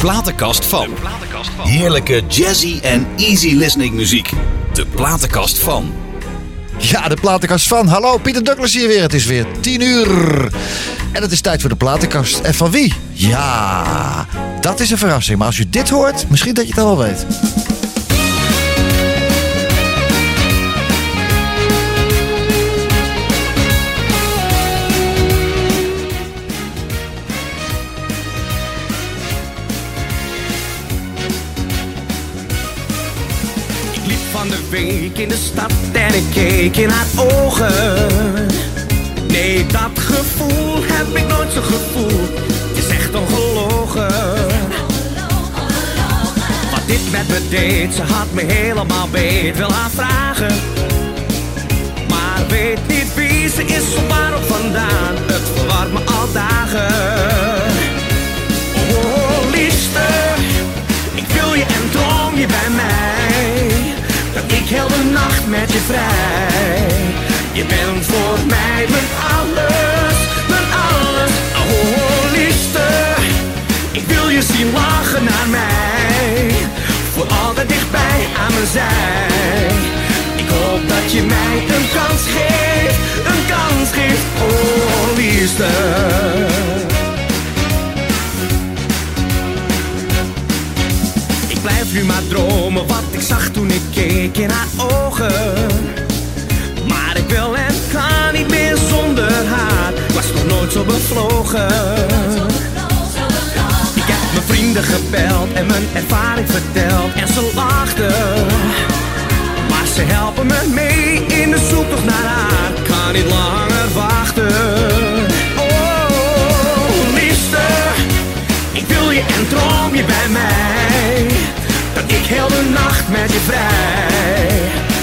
platenkast van. Heerlijke jazzy en easy listening muziek. De platenkast van. Ja, de platenkast van. Hallo, Pieter Douglas hier weer. Het is weer 10 uur. En het is tijd voor de platenkast. En van wie? Ja, dat is een verrassing. Maar als u dit hoort, misschien dat je het al wel weet. Van de week in de stad en ik keek in haar ogen. Nee, dat gevoel heb ik nooit zo gevoeld. Het is echt ongelogen. Wat dit met me deed, ze had me helemaal beet. Wil haar vragen, maar weet niet wie ze is of waarop vandaan. Het verwart me al dagen. Oh, liefste, ik wil je en droom je bij mij. Ik heel de nacht met je vrij. Je bent voor mij mijn alles, mijn alles. Oh, liefste, ik wil je zien lachen naar mij. Voor altijd dichtbij aan mijn zij. Ik hoop dat je mij een kans geeft, een kans geeft. Oh, liefste. Blijf nu maar dromen wat ik zag toen ik keek in haar ogen. Maar ik wil en kan niet meer zonder haar. Ik was nog nooit zo bevlogen. Ik heb mijn vrienden gebeld en mijn ervaring verteld. En ze lachten. Maar ze helpen me mee met je vrij.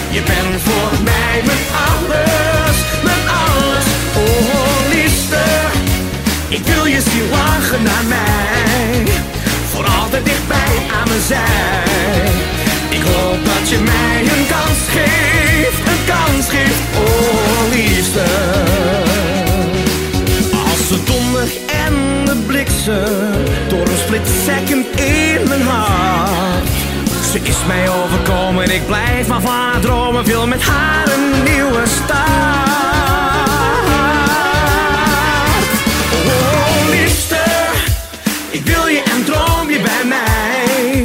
Je bent voor mij mijn alles, mijn alles. Oh, liefste. Ik wil je zien lachen naar mij. Voor altijd dichtbij aan mijn zij. Ik hoop dat je mij een kans geeft, een kans geeft. Oh, liefste. Als de donder en de bliksem door een split second in mijn hart. Is mij overkomen en ik blijf maar van haar dromen. Wil met haar een nieuwe start. Oh, liefste, ik wil je en droom je bij mij.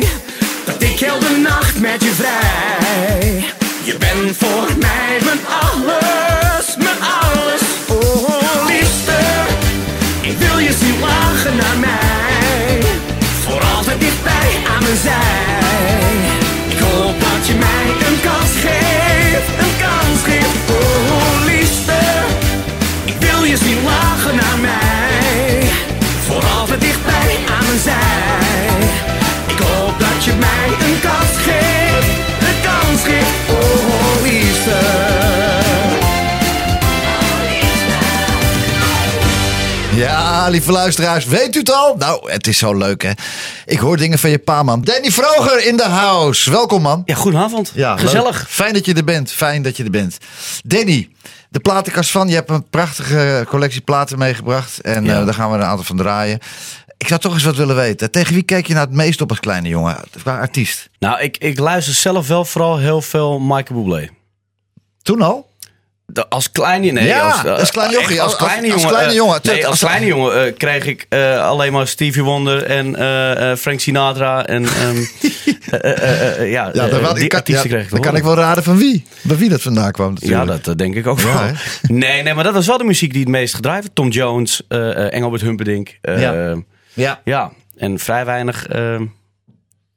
Dat ik heel de nacht met je vrij. Je bent voor mij mijn alles, mijn alles. Oh, liefste, ik wil je zien lachen naar mij. Voor altijd dichtbij aan mijn zij. Ja, lieve luisteraars, weet u het al? Nou, het is zo leuk, hè? Ik hoor dingen van je pa, man. Danny Vroger in de house. Welkom, man. Ja, goedenavond. Ja, Gezellig. leuk. Fijn dat je er bent. Fijn dat je er bent. Danny, de platenkast van. Je hebt een prachtige collectie platen meegebracht. En Ja. eh, daar gaan we een aantal van draaien. Ik zou toch eens wat willen weten. Tegen wie kijk je nou het meest op als kleine jongen? Qua artiest. Nou, ik, ik luister zelf wel vooral heel veel Michael Bublé. Toen al? De- Als kleine, nee, Ja, als, eh, als klein jochie, echt als- als kleine als- als jongen, kleine eh, jongen. nee, Als- als kleine jongen eh, kreeg ik eh, alleen maar Stevie Wonder en eh, eh, Frank Sinatra en ehm, eh, eh, eh, eh, ja, Ja, eh, wel- die kan, ja, kreeg ik dan kan ik wel raden van wie. Bij wie dat vandaan kwam Ja, natuurlijk. dat, dat denk ik ook Ja, wel. Nee, nee, maar dat was wel de muziek die het meest gedraaid werd. Tom Jones, eh, eh, Engelbert Humperdinck. eh, Ja. Ja. Ja, en vrij weinig ehm,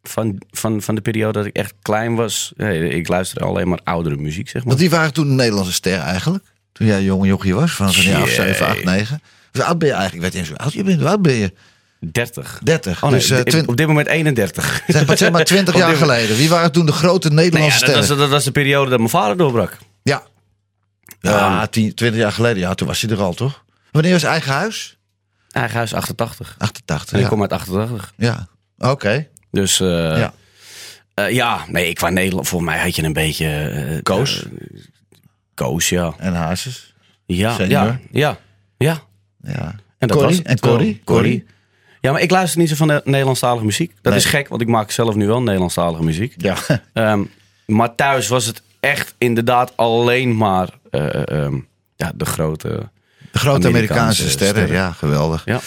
van, van, van de periode dat ik echt klein was. Nee, ik luisterde alleen maar oudere muziek, zeg maar. Want die waren toen een Nederlandse ster eigenlijk. Toen jij jong jochie was. Van een jaar of Jee. 7, 8, 9. Hoe oud ben je eigenlijk? Ik weet niet eens hoe oud je bent. Hoe oud ben je? 30. 30. Oh, nee, dus eh, op dit moment 31. zeg, maar, zeg maar 20 Op jaar geleden. Wie waren toen de grote Nee, Nederlandse ja, dat, was, dat was de periode dat mijn vader doorbrak. Ja. Ja, 10, 20 jaar geleden. Ja, toen was hij er al, toch? Wanneer was eigen huis? Eigen huis 88. 88. En ik Ja. kom uit 88. ja. Oké. Dus eh, Ja. ja. ja, nee, ik qua Nederland, voor mij had je een beetje... eh, Koos? eh, Koos, ja. En Hazes. Ja, Senior. ja, ja, ja. Ja. En dat Corrie? was En Corrie? Corrie. Ja, maar ik luister niet zo van de Nederlandstalige muziek. Dat Nee. is gek, want ik maak zelf nu wel Nederlandstalige muziek. Ja. Ehm, maar thuis was het echt inderdaad alleen maar eh, eh, ehm, ja, de grote... De grote Amerikaanse, Amerikaanse sterren. sterren. Ja, geweldig. Ja.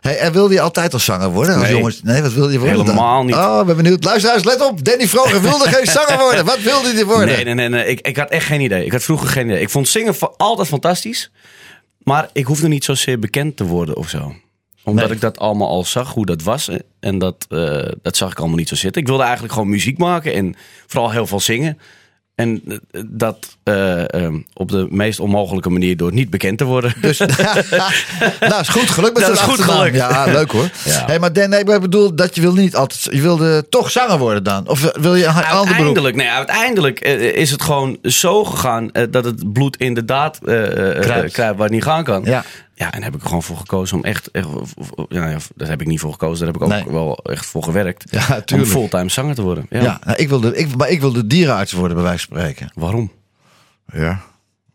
Hey, en wilde je altijd al zanger worden? Als Nee. jongens? Nee, wat wilde je worden dan? Helemaal niet. Oh, ben benieuwd. Luisteraars, let op. Danny Vroger wilde geen zanger worden. Wat wilde hij worden? Nee, nee, nee. nee. Ik, ik had echt geen idee. Ik had vroeger geen idee. Ik vond zingen altijd fantastisch. Maar ik hoefde niet zozeer bekend te worden of zo. Omdat Nee. ik dat allemaal al zag, hoe dat was. En dat, eh, dat zag ik allemaal niet zo zitten. Ik wilde eigenlijk gewoon muziek maken en vooral heel veel zingen. En eh, dat eh, ehm, op de meest onmogelijke manier door niet bekend te worden. Dus, nou, is goed. Geluk met Dat is goed gelukt. Ja, leuk hoor. Ja. Hey, maar Dan, nee, ik bedoel dat je wilde niet altijd... Je wilde toch zanger worden dan? Of wil je een ander beroep? Uiteindelijk, nee, uiteindelijk eh, is het gewoon zo gegaan dat het bloed inderdaad Kruipt. kruipt waar het niet gaan kan. Ja. Ja, en heb ik gewoon voor gekozen om echt, echt ja, ja, daar heb ik niet voor gekozen, daar heb ik ook Nee. wel echt voor gewerkt. Ja, om fulltime zanger te worden. Ja. Ja, nou, ik wilde, ik, maar ik wilde dierenarts worden, bij wijze van spreken. Waarom? Ja.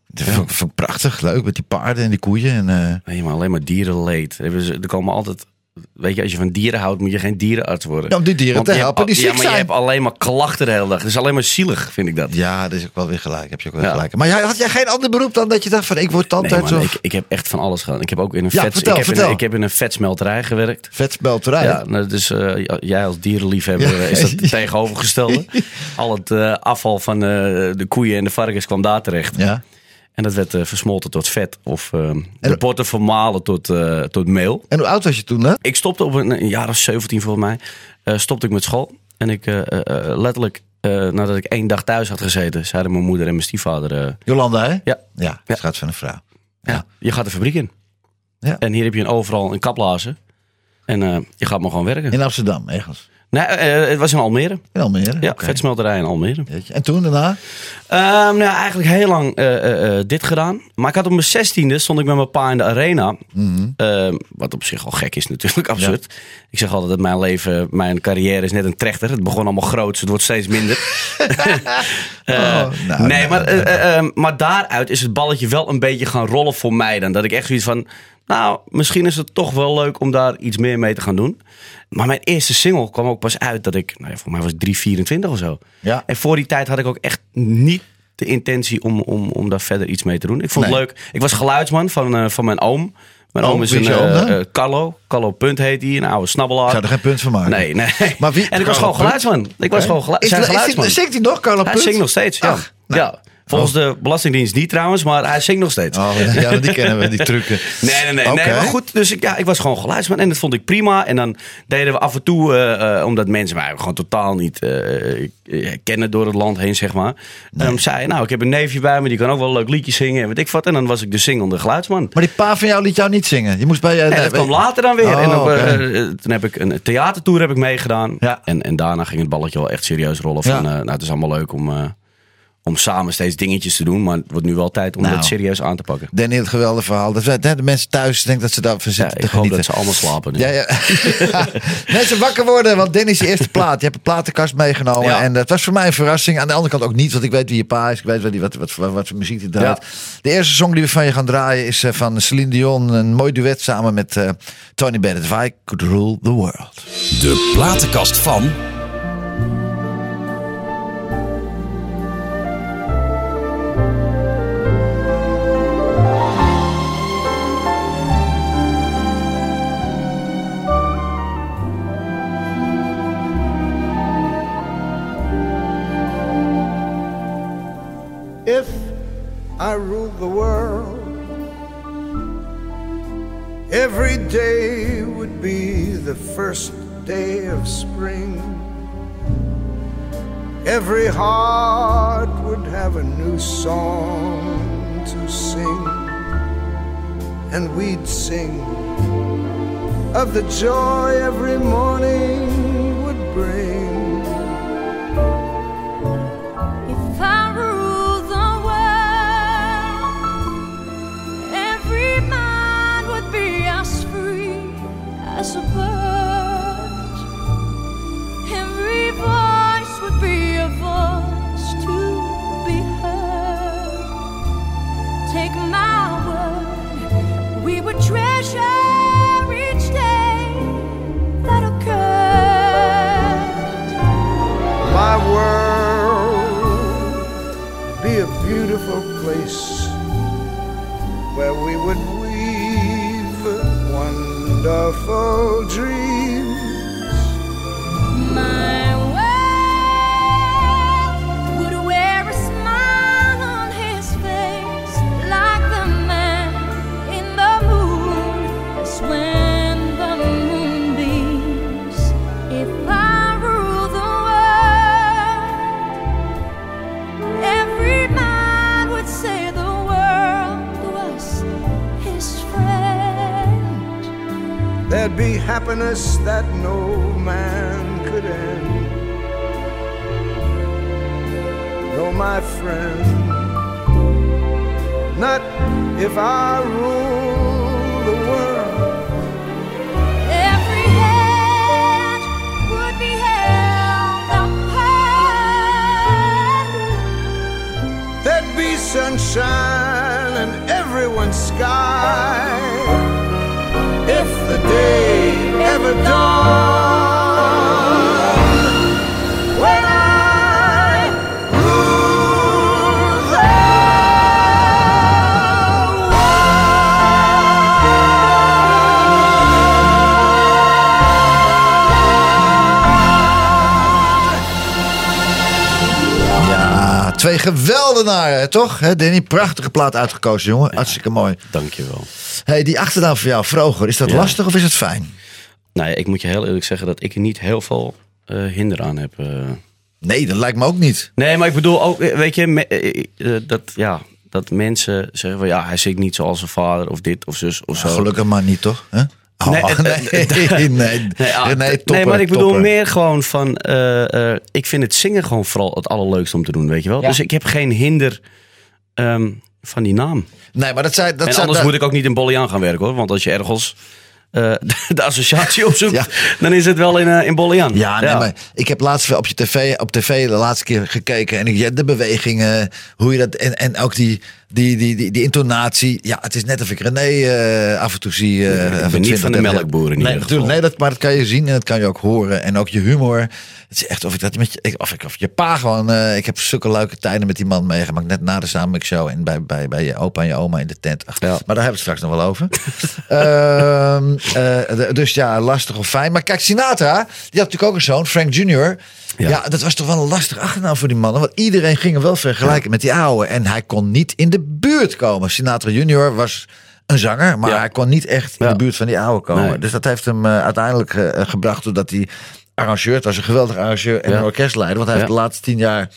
Dat vond, ik- prachtig. Leuk met die paarden en die koeien. En, eh, Nee, maar alleen maar dierenleed. Er komen altijd, weet je, als je van dieren houdt, moet je geen dierenarts worden. Ja, om die dieren Want te helpen hebt, die Ja, maar je hebt alleen maar klachten de hele dag. Het is alleen maar zielig, vind ik dat. Ja, dat is ook wel weer gelijk. Heb je ook wel Ja. gelijk. Maar jij, had jij geen ander beroep dan dat je dacht van ik word Nee, tandarts man, of ik, ik heb echt van alles gedaan. Ik heb ook in een, Ja, vet, vertel, ik heb in, vertel. ik heb in een vetsmelterij gewerkt. vetspelterij? Ja, nou, dus eh, jij als dierenliefhebber Ja. is dat het tegenovergestelde. Al het eh, afval van eh, de koeien en de varkens kwam daar terecht. Ja. En dat werd eh, versmolten tot vet of eh, de botten vermalen tot, eh, tot meel. En hoe oud was je toen? Ik stopte op een, een jaar of 17 volgens mij. stopte ik met school. En ik letterlijk, nadat ik één dag thuis had gezeten, zeiden mijn moeder en mijn stiefvader... Jolanda, hè? ja, Ja, Ja. schat van een vrouw. ja, je gaat de fabriek in. Ja. En hier heb je een overal een kaplazen. En je gaat maar gewoon werken. In Amsterdam, ergens. Nee, eh, het was in Almere. In Almere? Ja, vetsmelterij in Almere. Jeetje. En toen daarna? Ehm, nou, eigenlijk heel lang eh, eh, eh, dit gedaan. Maar ik had op mijn zestiende stond ik met mijn pa in de arena. Mhm. Ehm, wat op zich al gek is natuurlijk, absurd. Ik zeg altijd dat mijn leven, mijn carrière is net een trechter. Het begon allemaal groot, het wordt steeds minder. Eh, Oh, nou, nee, nou, maar, eh, eh, maar daaruit is het balletje wel een beetje gaan rollen voor mij dan. Dat ik echt zoiets van, nou, misschien is het toch wel leuk om daar iets meer mee te gaan doen. Maar mijn eerste single kwam ook pas uit dat ik, nou ja, voor mij was ik 324 of zo. Ja. En voor die tijd had ik ook echt niet de intentie om, om, om daar verder iets mee te doen. Ik vond Nee. het leuk. Ik was geluidsman van, eh, van mijn oom. Mijn Oh, oom is een eh, eh, Carlo. Carlo Punt heet hij, een oude snabbelaar. Ik zou er geen punt van maken. Nee, nee. Maar wie- en ik was gewoon geluidsman. Ik was gewoon geluidsman. zingt hij nog, Carlo hij Punt? zingt nog steeds, ja. Ach, nou. ja. Volgens de Belastingdienst niet trouwens, maar hij zingt nog steeds. Oh, ja, die kennen we, die trucken. Nee, nee, nee, nee. Maar goed, dus ik, ja, ik was gewoon geluidsman en dat vond ik prima. En dan deden we af en toe, eh, eh, omdat mensen mij gewoon totaal niet eh, eh, kennen door het land heen, zeg maar. Dan zei nou, ik heb een neefje bij me, die kan ook wel een leuk liedje zingen en weet ik wat. En dan was ik de zingende geluidsman. Maar die pa van jou liet jou niet zingen. Je moest bij... Nee, nee, dat bij- kwam later dan weer. Oh, en dan, toen heb ik een theatertour heb ik meegedaan. Ja. En, en daarna ging het balletje wel echt serieus rollen. Van, Ja. nou, het is allemaal leuk om, om samen steeds dingetjes te doen. Maar het wordt nu wel tijd om Nou. dat serieus aan te pakken. Danny, het geweldige verhaal. Dat, de mensen thuis denken dat ze daarvan Ja, zitten ik te hoop genieten. dat ze allemaal slapen. nu. Ja, ja. Mensen wakker worden, want Danny is je eerste plaat. Je hebt een platenkast meegenomen. Ja. En dat was voor mij een verrassing. Aan de andere kant ook niet, want ik weet wie je pa is. Ik weet wat, die- wat, wat, wat, wat voor muziek hij draait. De eerste song die we van je gaan draaien is eh, van Celine Dion. Een mooi duet samen met eh, Tony Bennett. If I could rule the world. De platenkast van. Every day would be the first day of spring. Every heart would have a new song to sing, and we'd sing of the joy every morning would bring. Twee geweldenaren, toch? Hè, Danny, prachtige plaat uitgekozen, jongen. Hartstikke mooi. Dankjewel. Hey, die achternaam van jou, Vroger, is dat Ja. lastig of is het fijn? Nou ja, ik moet je heel eerlijk zeggen dat ik er niet heel veel eh, hinder aan heb. eh. Nee, dat lijkt me ook niet. Nee, maar ik bedoel ook, eh, weet je, me- dat, ja, dat mensen zeggen van ja, hij zingt niet zoals zijn vader of dit of zus of zo. Gelukkig maar niet, toch? Hè? Nee, nee, nee, nee, Nee, ah, maar ik bedoel meer gewoon van. eh, eh, ik vind het zingen gewoon vooral het allerleukste om te doen, weet je wel. Dus ik heb geen hinder ehm, van die naam. Nee, maar dat zei... Dat en anders moet ik ook niet in Bollian gaan werken hoor. Want als je ergens eh, de associatie opzoekt, Ja. dan is het wel in, eh in Bollian. Ja, nee, maar ik heb laatst op je tv, op tv de laatste keer gekeken en ik, de bewegingen, hoe je dat en, en ook die, die, die, die, die intonatie. Ja, het is net of ik René eh, af en toe zie. eh, ik niet 20, van de 30 melkboeren nee, natuurlijk, nee, dat, maar dat kan je zien en dat kan je ook horen en ook je humor. Het is echt of ik dat met je, of ik of je pa gewoon. eh, ik heb zulke leuke tijden met die man meegemaakt net na de samenwerkshow en bij, bij, bij je opa en je oma in de tent. Ach, Ja. Maar daar hebben we het straks nog wel over. De- dus ja, lastig of fijn. Maar kijk, Sinatra, die had natuurlijk ook een zoon, Frank Jr. Ja. Ja. dat was toch wel een lastig achternaam voor die mannen. Want iedereen ging hem wel vergelijken met die oude. En hij kon niet in de buurt komen. Sinatra Jr. was een zanger, maar Ja. hij kon niet echt in de buurt van die oude komen. Nee. Dus dat heeft hem eh, uiteindelijk eh, gebracht doordat hij arrangeur, het was een geweldig arrangeur en een orkestleider. Want hij heeft de laatste tien jaar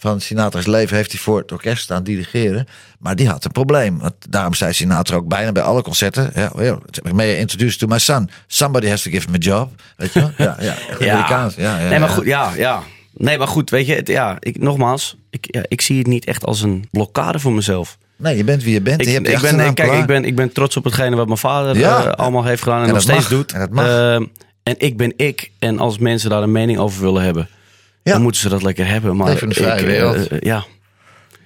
van Sinatra's leven heeft hij voor het orkest staan dirigeren. Maar die had een probleem. Want daarom zei Sinatra ook bijna bij alle concerten. Ja, well, may I introduce to my son. Somebody has to give him a job. Weet je wel? Ja, ja. Amerikaans. Ja, ja, nee, maar ja. goed, ja, ja. Nee, maar goed, weet je, het, ja, ik, nogmaals, ik, ja, ik zie het niet echt als een blokkade voor mezelf. Nee, je bent wie je bent. Ik, je hebt ik, ben, kijk, klaar. ik ben, ik ben trots op hetgene wat mijn vader Ja. eh, allemaal heeft gedaan en, En nog dat steeds mag. doet. En dat mag. Ehm, en ik ben ik. En als mensen daar een mening over willen hebben, Ja. dan moeten ze dat lekker hebben. Maar Leven in de vrije ik, wereld. eh, ja,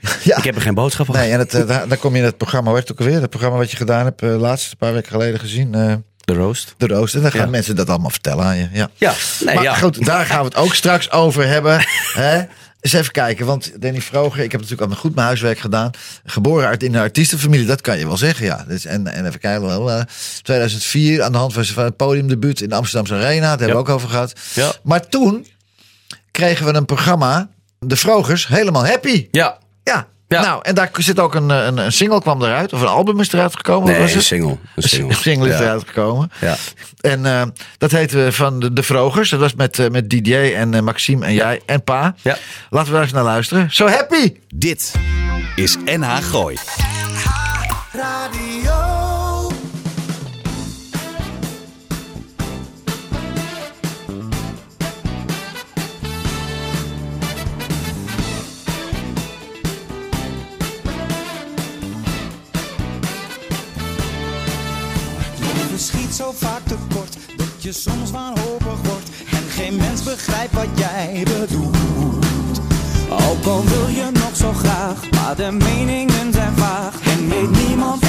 Ja. ik heb er geen boodschap van. Nee, en het, eh, daar, daar kom je in het programma, hoe heet het ook alweer? Het programma wat je gedaan hebt, eh, laatst, een paar weken geleden gezien. eh, De roost. de Roost. En dan gaan Ja. mensen dat allemaal vertellen aan je. Ja, Ja, nee, maar ja. goed, daar gaan we het ook straks over hebben. Hè? Eens even kijken, want Danny Vroger, ik heb natuurlijk al goed mijn huiswerk gedaan. Geboren uit in de artiestenfamilie, dat kan je wel zeggen, ja. Dus, en, en even kijken, wel, eh, 2004 aan de hand van het podiumdebuut in de Amsterdamse Arena. Daar hebben we ook over gehad. Ja. Maar toen kregen we een programma, De Vrogers, helemaal happy. Ja. Ja. Ja. Nou, en daar zit ook een, een, een single kwam eruit, of een album is eruit gekomen. Nee, was een het? single. Een Een single. single is Ja. eruit gekomen. Ja. En eh, dat heette van de, de Vrogers. Dat was met, eh, met Didier en eh, Maxime en jij en pa. Ja. Laten we daar eens naar luisteren. So happy! Dit is NH Gooi. Radio. Zo vaak tekort dat je soms wanhopig wordt en geen mens begrijpt wat jij bedoelt. Ook al wil je nog zo graag, maar de meningen zijn vaag en weet niemand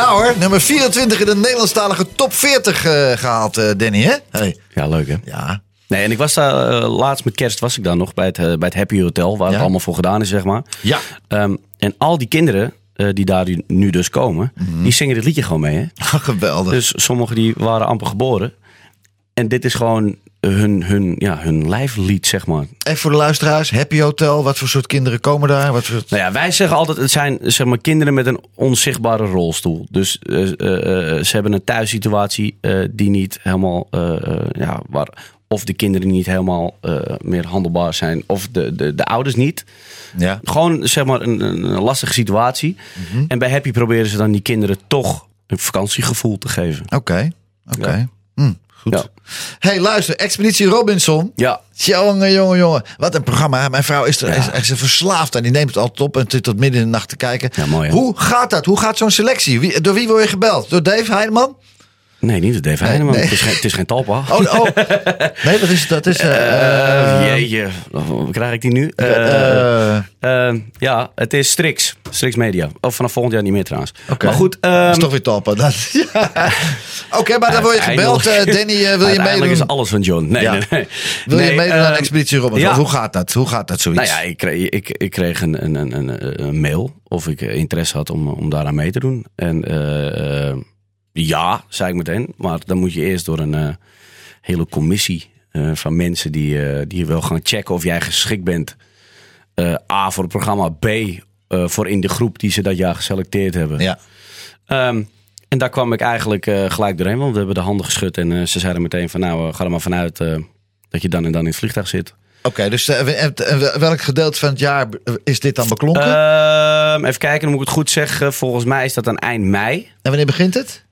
Ja hoor, nummer 24 in de Nederlandstalige top 40 eh, gehaald, eh, Danny, hè? Hey. Ja, leuk hè? Ja. Nee, en ik was daar eh, laatst met kerst was ik daar nog bij het, bij het Happy Hotel, waar Ja. het allemaal voor gedaan is, zeg maar. Ja. Ehm, en al die kinderen die daar nu dus komen, die zingen dit liedje gewoon mee. Hè? Geweldig. Dus sommigen die waren amper geboren. En dit is gewoon hun, hun, ja, hun lijflied, zeg maar. Even voor de luisteraars, Happy Hotel, wat voor soort kinderen komen daar? Wat voor... Nou ja, wij zeggen altijd, het zijn zeg maar, kinderen met een onzichtbare rolstoel. Dus eh, eh, eh, ze hebben een thuissituatie eh, die niet helemaal, ja, waar of de kinderen niet helemaal eh, meer handelbaar zijn, of de, de, de ouders niet. Ja. Gewoon zeg maar een, een lastige situatie. En bij Happy proberen ze dan die kinderen toch een vakantiegevoel te geven. Oké, oké. Ja. Hm, goed. Ja. hey, luister, Expeditie Robinson. Ja, Jongen, jongen, jongen. Wat een programma. Mijn vrouw is er, is, is er verslaafd aan. Die neemt het altijd op en zit tot midden in de nacht te kijken. Ja, mooi, hè? Hoe gaat dat? Hoe gaat zo'n selectie? Wie, door wie word je gebeld? Door Dave Heineman? Nee, niet de Dave Heineman. nee. Het, is geen, het is geen talpa. Oh, oh. nee, dat is... Dat is eh, Eh, jeetje, hoe krijg ik die nu? Eh, ja, het is Strix. Strix Media. Of vanaf volgend jaar niet meer trouwens. Oké. Maar goed. dat ehm, is toch weer talpa. Ja. Oké, maar dan word je gebeld. Danny, wil je meedoen? is alles van John. Nee, Ja. nee, nee. Wil je meedoen aan ehm, Expeditie Robinson? ja. Hoe gaat dat? Hoe gaat dat zoiets? Nou ja, ik kreeg, ik, ik kreeg een, een, een, een, mail of ik interesse had om, om daaraan mee te doen. En ja, zei ik meteen. Maar dan moet je eerst door een eh, hele commissie eh, van mensen die, eh, die wel gaan checken of jij geschikt bent. A voor het programma, B voor in de groep die ze dat jaar geselecteerd hebben. Ja. Ehm, en daar kwam ik eigenlijk gelijk doorheen, want we hebben de handen geschud. En ze zeiden meteen van nou, ga er maar vanuit dat je dan en dan in het vliegtuig zit. Oké, dus en- en welk gedeelte van het jaar is dit dan beklonken? Ehm, even kijken, dan moet ik het goed zeggen. Volgens mij is dat aan eind mei. en wanneer begint het?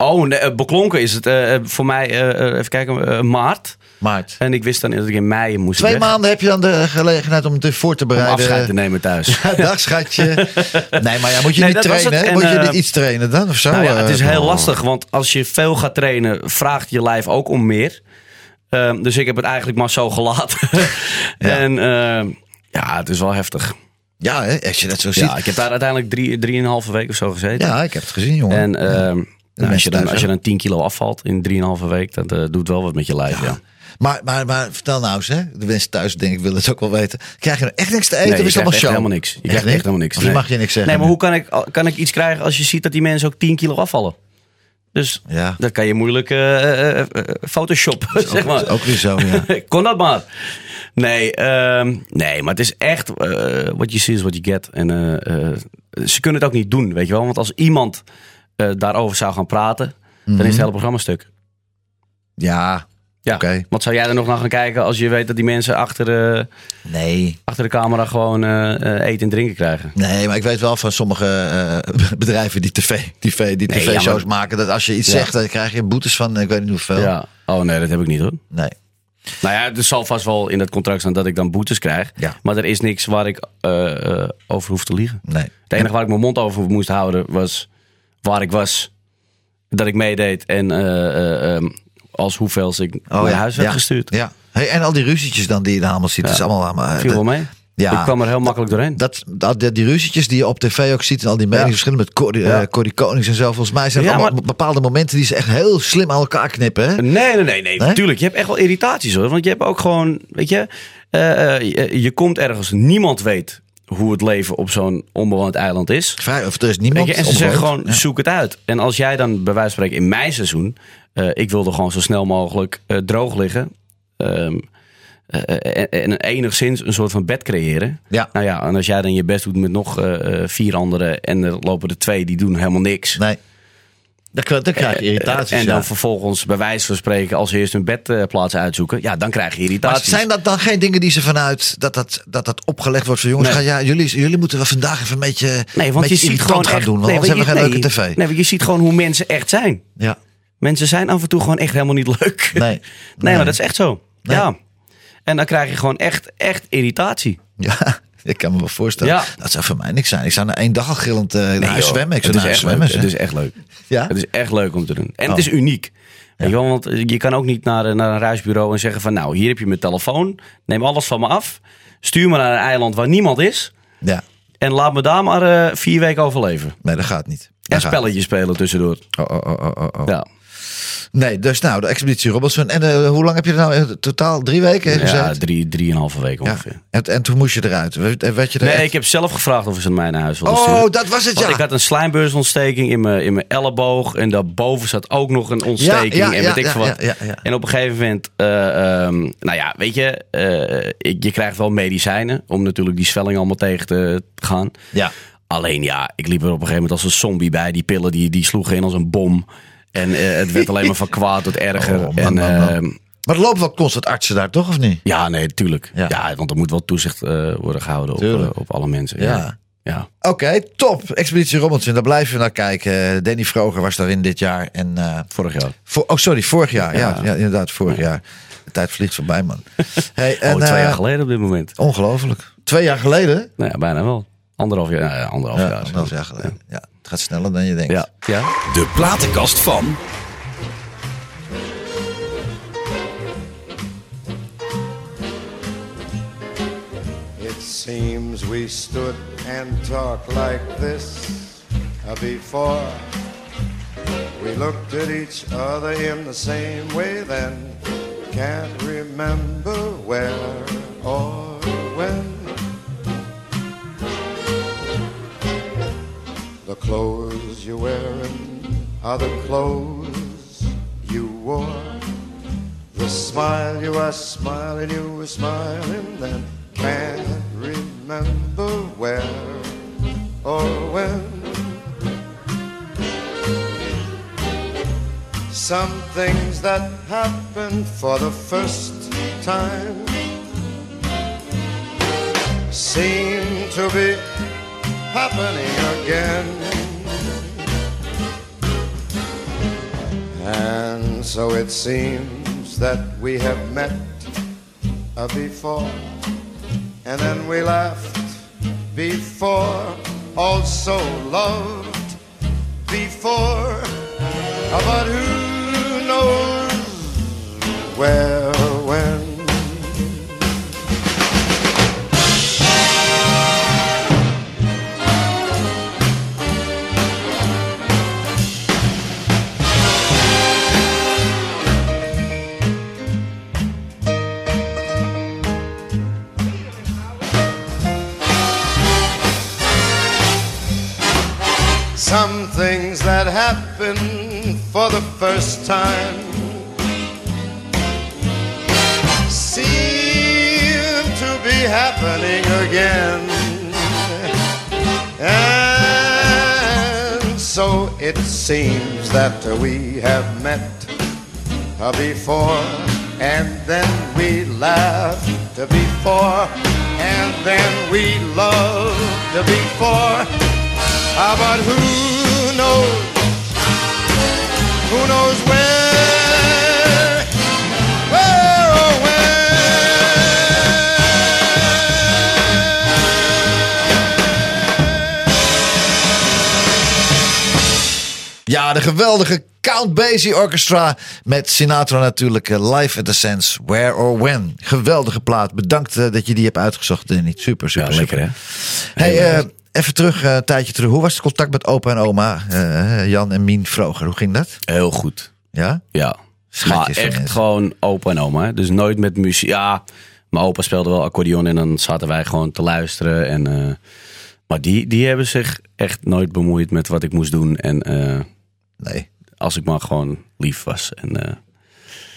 Oh, nee, eh, beklonken is het eh, eh, voor mij, even kijken, maart. Maart. En ik wist dan dat ik in mei moest Twee weg maanden heb je dan de gelegenheid om het voor te om bereiden. afscheid te nemen thuis. Dag schatje. Nee, maar ja, moet je Nee, niet trainen? En, moet je niet iets trainen dan of zo? Nou ja, het is heel lastig, want als je veel gaat trainen, vraagt je lijf ook om meer. Ehm, dus ik heb het eigenlijk maar zo gelaten. En ehm, ja, het is wel heftig. Ja, hè, als je dat zo ziet. Ja, ik heb daar uiteindelijk drie, drieënhalve week of zo gezeten. Ja, ik heb het gezien, jongen. En ehm, Nou, als, je dan, thuis als je ook. dan 10 kilo afvalt in 3,5 week, dat eh, doet wel wat met je lijf. Ja. Maar, maar, maar vertel nou eens, hè? de mensen thuis denk ik willen het ook wel weten. Krijg je nou echt niks te eten Nee, of is allemaal show? helemaal niks. Je krijgt echt helemaal niks. Nee. mag je niks zeggen. Nee, maar hoe kan ik, kan ik iets krijgen als je ziet dat die mensen ook 10 kilo afvallen? Dus Ja. dat kan je moeilijk eh, eh, photoshoppen, zeg maar. Ook weer zo, ja. Kon dat maar. Nee, ehm, nee, maar het is echt what you see is what you get. En ze kunnen het ook niet doen, weet je wel. Want als iemand eh, daarover zou gaan praten, dan is het hele programma stuk. Ja, Ja. Oké. Wat zou jij er nog naar gaan kijken als je weet dat die mensen achter, eh, nee. achter de camera gewoon eh, eten en drinken krijgen? Nee, maar ik weet wel van sommige bedrijven die tv, TV, die Nee, tv-shows ja, maar- maken. Dat als je iets Ja. zegt, dan krijg je boetes van ik weet niet hoeveel. Ja. Oh nee, dat heb ik niet hoor. Nee. Nou ja, er zal vast wel in het contract staan dat ik dan boetes krijg. Ja. Maar er is niks waar ik over hoef te liegen. Nee. Het enige waar ik mijn mond over moest houden was waar ik was. Dat ik meedeed en eh, eh, ehm, als hoeveel ik naar huis werd Oh ja. gestuurd. Ja. Hey, en al die ruzietjes dan die je daar allemaal ziet. Is allemaal, allemaal Viel wel mee. Ja. Ik kwam er heel makkelijk doorheen. Dat, dat, die, ruzietjes die je op tv ook ziet en al die meningsverschillen met Corrie, Ja. eh, Corrie Konings en zo. Volgens mij zijn het Ja, allemaal maar- bepaalde momenten die ze echt heel slim aan elkaar knippen. Hè? Nee, nee, nee, nee. Nee? Tuurlijk, je hebt echt wel irritaties hoor. Want je hebt ook gewoon, weet je, eh, eh, je, je komt ergens, niemand weet hoe het leven op zo'n onbewoond eiland is. Vrij, of er is niemand. Je, en ze zeggen gewoon, Ja. zoek het uit. En als jij dan bij wijze van spreken in mijn seizoen, eh, ik wilde gewoon zo snel mogelijk eh, droog liggen. ehm, eh, en, en enigszins een soort van bed creëren. Ja. Nou ja, en als jij dan je best doet met nog vier anderen en er lopen er twee die doen helemaal niks. Nee. Dan, krijg- dan krijg je irritaties. en ja. dan vervolgens bij wijze van spreken als eerst een bedplaats uitzoeken. Ja, dan krijg je Maar irritaties. zijn dat dan geen dingen die ze vanuit dat dat, dat, dat opgelegd wordt van jongens? Nee. Ga, ja, jullie, jullie moeten wel vandaag even een beetje, Nee, een want je ziet gewoon gaan echt, doen, want nee, anders hebben we geen je- leuke tv. Nee, want je ziet gewoon hoe mensen echt zijn. Ja. Mensen zijn af en toe gewoon echt helemaal niet leuk. Nee. Nee, Nee. maar dat is echt zo. Ja. En dan krijg je gewoon echt, echt irritatie. Ja, ik kan me wel voorstellen. Ja. Dat zou voor mij niks zijn. Ik zou na één dag al gillend eh naar Nee, zwemmen. Ik zou het, is echt zwemmen. leuk. het is echt leuk. Ja? Het is echt leuk om te doen. En Oh. het is uniek. Je want je kan ook niet naar, naar een reisbureau en zeggen van... nou, hier heb je mijn telefoon. Neem alles van me af. Stuur me naar een eiland waar niemand is. Ja. En laat me daar maar eh, vier weken overleven. Nee, dat gaat niet. En Dat spelletjes spelen tussendoor. niet. Oh, oh, oh, oh, oh. Ja, Nee, dus nou, de expeditie Robinson. En eh, hoe lang heb je er nou in totaal? Drie weken ja gezet? drie, drieënhalve weken Ja. ongeveer. En, en toen moest je eruit. Werd werd je er Nee, echt- ik heb zelf gevraagd of ze mij naar huis wilden Oh, dat was het, Want ja. ik had een slijmbeursontsteking in mijn, in mijn elleboog. En daarboven zat ook nog een ontsteking. Ja, ja, en ja, weet ik ja, veel wat. ja, ja, ja. En op een gegeven moment, eh, ehm, nou ja, weet je, eh, je krijgt wel medicijnen om natuurlijk die zwelling allemaal tegen te gaan. Ja. Alleen ja, ik liep er op een gegeven moment als een zombie bij. Die pillen die, die sloegen in als een bom. En eh, het werd alleen maar van kwaad tot erger. Oh, man, en, man, man. ehm, Maar er lopen wel constant artsen daar, toch? Of niet? ja, nee, tuurlijk. Ja. Ja. want er moet wel toezicht eh, worden gehouden op, eh, op alle mensen. Ja. Ja. ja. Oké, top. Expeditie Robinson, daar blijven we naar kijken. Danny Vroger was daarin dit jaar. En, Vorig jaar. voor, oh, sorry, vorig jaar. Ja, ja. Inderdaad, vorig jaar. De tijd vliegt voorbij, man. Hey, en, oh, twee jaar geleden op dit moment. Ongelooflijk. Twee jaar geleden? Nou ja, bijna wel. Anderhalf jaar. nou Ja, anderhalf Ja, jaar. anderhalf jaar geleden. Ja, het gaat sneller dan je denkt. Ja. ja. De platenkast van. It seems we stood and talked like this uh, before. We looked at each other in the same way then. Can't remember where or when. The clothes you're wearing are the clothes you wore. The smile you are smiling, you were smiling then. Can't remember where or when. Some things that happen for the first time seem to be happening again. And so it seems that we have met uh, before, and then we laughed before, also loved before, but who knows where, for the first time. Seem to be happening again. And so it seems that we have met before, and then we laughed before, and then we loved before. Ah, but who knows? Who knows where? Where or Ja, de geweldige Count Basie Orchestra met Sinatra natuurlijk eh, live at the Sense, Where or When. Geweldige plaat. Bedankt eh, dat je die hebt uitgezocht, Danny. Super, super, Ja, lekker super. hè? Hey, eh, even terug, eh, een tijdje terug. Hoe was het contact met opa en oma? Eh, Jan en Mien Vroger, hoe ging dat? Heel goed. Ja? Ja. Schatjes maar echt mensen. gewoon opa en oma. Dus nooit met muziek. Ja, mijn opa speelde wel accordeon en dan zaten wij gewoon te luisteren. En, eh, maar die, die hebben zich echt nooit bemoeid met wat ik moest doen. En eh, Nee. als ik maar gewoon lief was. En,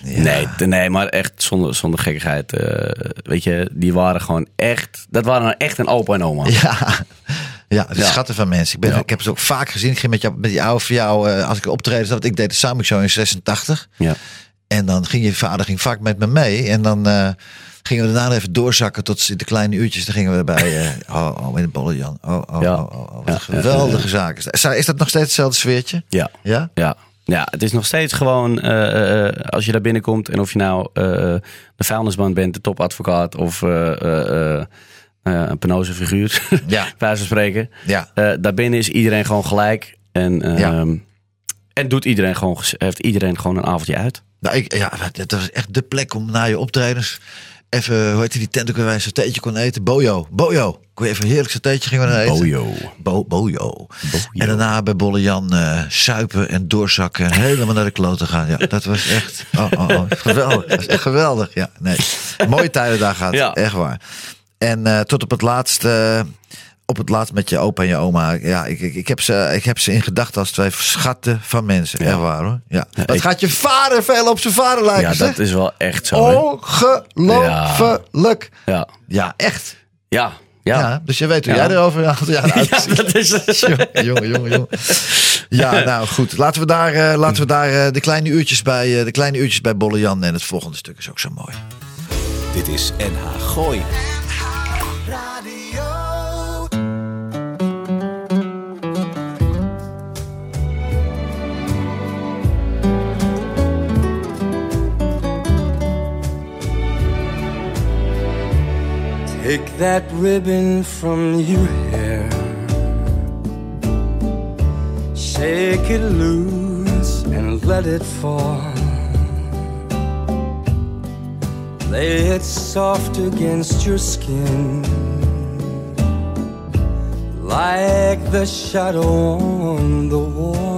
Ja. nee, nee, maar echt zonder, zonder gekkigheid. weet je, die waren gewoon echt... Dat waren nou echt een opa en oma. Ja, ja de Ja. schatten van mensen. Ik, ben, Ja. ik heb ze ook vaak gezien. Ik ging met, jou, met die oude van jou, eh, als ik optreden zat. Ik deed de Summit Show in 86. Ja. En dan ging je vader ging vaak met me mee. En dan eh, gingen we daarna even doorzakken tot de kleine uurtjes. Dan gingen we bij, eh, oh, oh, in de bolle Jan. Oh, oh, Ja. oh, oh, oh, wat geweldige zaak. Is dat- nog steeds hetzelfde sfeertje? Ja. Ja? Ja. Ja, het is nog steeds gewoon, als je daar binnenkomt en of je nou de vuilnisman bent, de topadvocaat of eh, een penose figuur, Ja. bij van spreken. Ja. Eh, daarbinnen is iedereen gewoon gelijk en, eh, Ja. en doet iedereen gewoon, heeft iedereen gewoon een avondje uit. Nou, ik, ja, dat was echt de plek om na je optredens even, hoe heet die tent ook weer, waar je een satéetje kon eten? Bojo. Bojo. Kon je even een heerlijk satéetje gingen we eten? Bojo. Bo, bojo. En daarna bij Bolle Jan eh, suipen en doorzakken. En helemaal naar de kloten gaan. Ja, dat was echt oh, oh, oh, geweldig. Dat was echt geweldig. Ja, nee. Mooie tijden daar gaat. Ja. Echt waar. En eh, tot op het laatst... eh, op het laatst met je opa en je oma. Ja, ik, ik, ik, heb, ze, ik heb ze in gedachten als twee schatten van mensen. Echt waar hoor. Ja. Ik- gaat je vader veel op zijn vader lijken, Ja, zeg? dat is wel echt zo. Ongelooflijk. Ja. Ja. echt. Ja. Ja. Ja. dus je weet hoe Ja. jij erover jaar Ja, dat is jongen, jongen, jongen, jongen. Ja, nou goed. Laten we daar, eh, laten we daar eh, de, kleine uurtjes bij, eh, de kleine uurtjes bij Bolle Jan. En het volgende stuk is ook zo mooi. Dit is NH Gooi. Take that ribbon from your hair. Shake it loose and let it fall. Lay it soft against your skin. Like the shadow on the wall.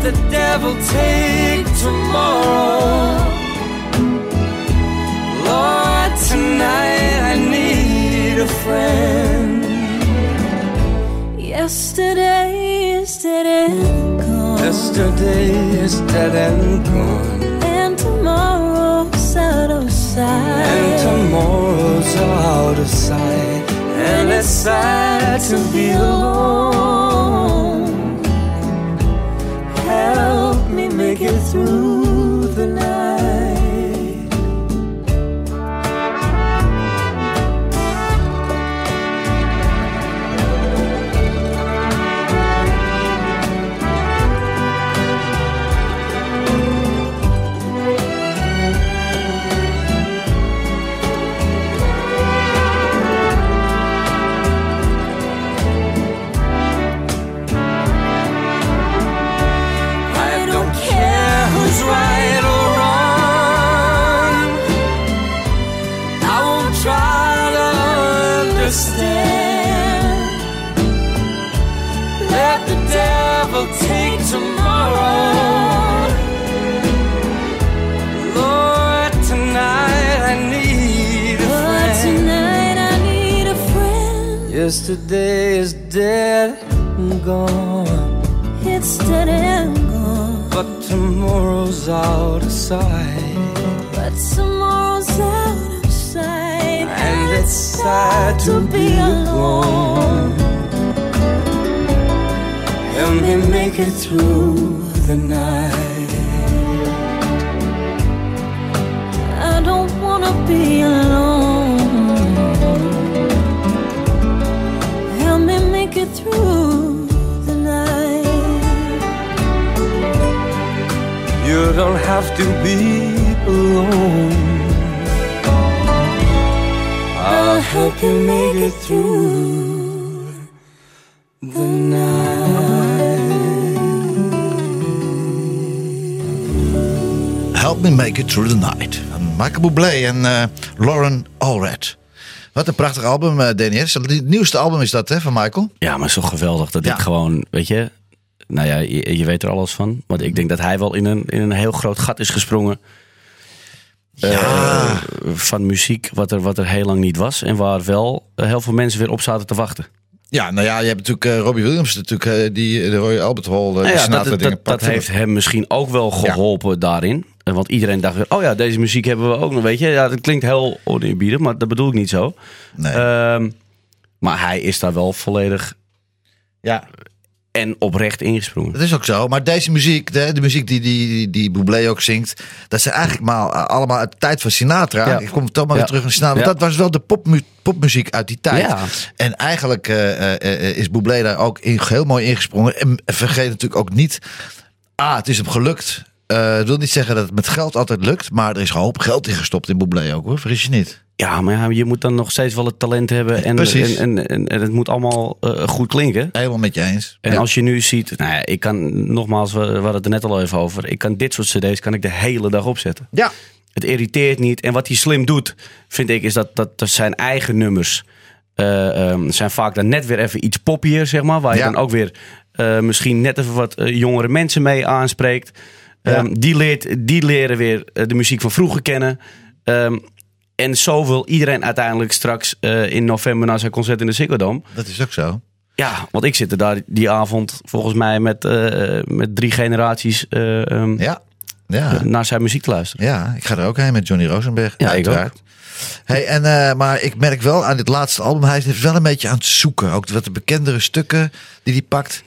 Let the devil take tomorrow. Lord, tonight I need a friend. Yesterday is dead and gone. Yesterday is dead and gone. And tomorrow's out of sight. And tomorrow's out of sight. And it's sad to be alone. Me make it through understand. Let the devil take tomorrow. Lord, tonight I need a But friend. tonight I need a friend. Yesterday is dead and gone, It's dead and gone. but tomorrow's out of sight. Sad to be alone. Help me make it through the night. I don't wanna be alone. Help me make it through the night. You don't have to be alone. Help you make it through the night. Help Me Make It Through the Night. Michael Bublé en eh, Lauren Allred. Wat een prachtig album, eh Danny. Het nieuwste album is dat, hè, van Michael? Ja, maar zo geweldig dat Ja. ik gewoon, weet je... Nou ja, je, je weet er alles van. Want ik denk dat hij wel in een, in een heel groot gat is gesprongen. Eh, van muziek, wat er, wat er heel lang niet was. En waar wel heel veel mensen weer op zaten te wachten. Ja, nou ja, je hebt natuurlijk eh, Robbie Williams, natuurlijk, eh, die de Roy Albert Hall, Nou ja, dat, dat, heeft hem misschien ook wel geholpen daarin. Want iedereen dacht weer, oh ja, deze muziek hebben we ook nog, weet je. Ja, dat klinkt heel oneerbiedig, maar dat bedoel ik niet zo. Nee. Ehm, maar hij is daar wel volledig ja, en oprecht ingesprongen. dat is ook zo. Maar deze muziek, de, de muziek die, die, die, die Bublé ook zingt, dat zijn eigenlijk maar eh, allemaal uit de tijd van Sinatra. Ja. Ik kom toch maar Ja. weer terug naar Sinatra. Want dat was wel de popmu popmuziek uit die tijd. Ja. En eigenlijk eh, eh, eh, is Bublé daar ook in, heel mooi ingesprongen. En vergeet natuurlijk ook niet, ah, het is hem gelukt. Eh, ik wil niet zeggen dat het met geld altijd lukt, maar er is een hoop geld in gestopt in Bublé ook hoor, vergis je niet. Ja, maar ja, je moet dan nog steeds wel het talent hebben. En, Precies. en, en, en, het moet allemaal eh, goed klinken. Helemaal met je eens. En Ja. als je nu ziet, nou ja, ik kan nogmaals, we, we hadden het er net al even over. Ik kan dit soort cd's kan ik de hele dag opzetten. ja. Het irriteert niet. En wat hij slim doet, vind ik, is dat, dat, dat zijn eigen nummers eh, ehm, zijn vaak dan net weer even iets poppier, zeg maar. Waar je dan ook weer eh, misschien net even wat jongere mensen mee aanspreekt. Ehm, die, leert, die leren weer de muziek van vroeger kennen. Ehm, en zo wil iedereen uiteindelijk straks eh, in november naar zijn concert in de Ziggo Dome. Dat is ook zo. Ja, want ik zit er daar die avond volgens mij met, eh, met drie generaties eh, ehm, Ja. Ja. naar zijn muziek te luisteren. Ja, ik ga er ook heen met Johnny Rosenberg. Ja, ik uiteraard. Hey, en, maar ik merk wel aan dit laatste album, hij is wel een beetje aan het zoeken. Ook wat de bekendere stukken die hij pakt.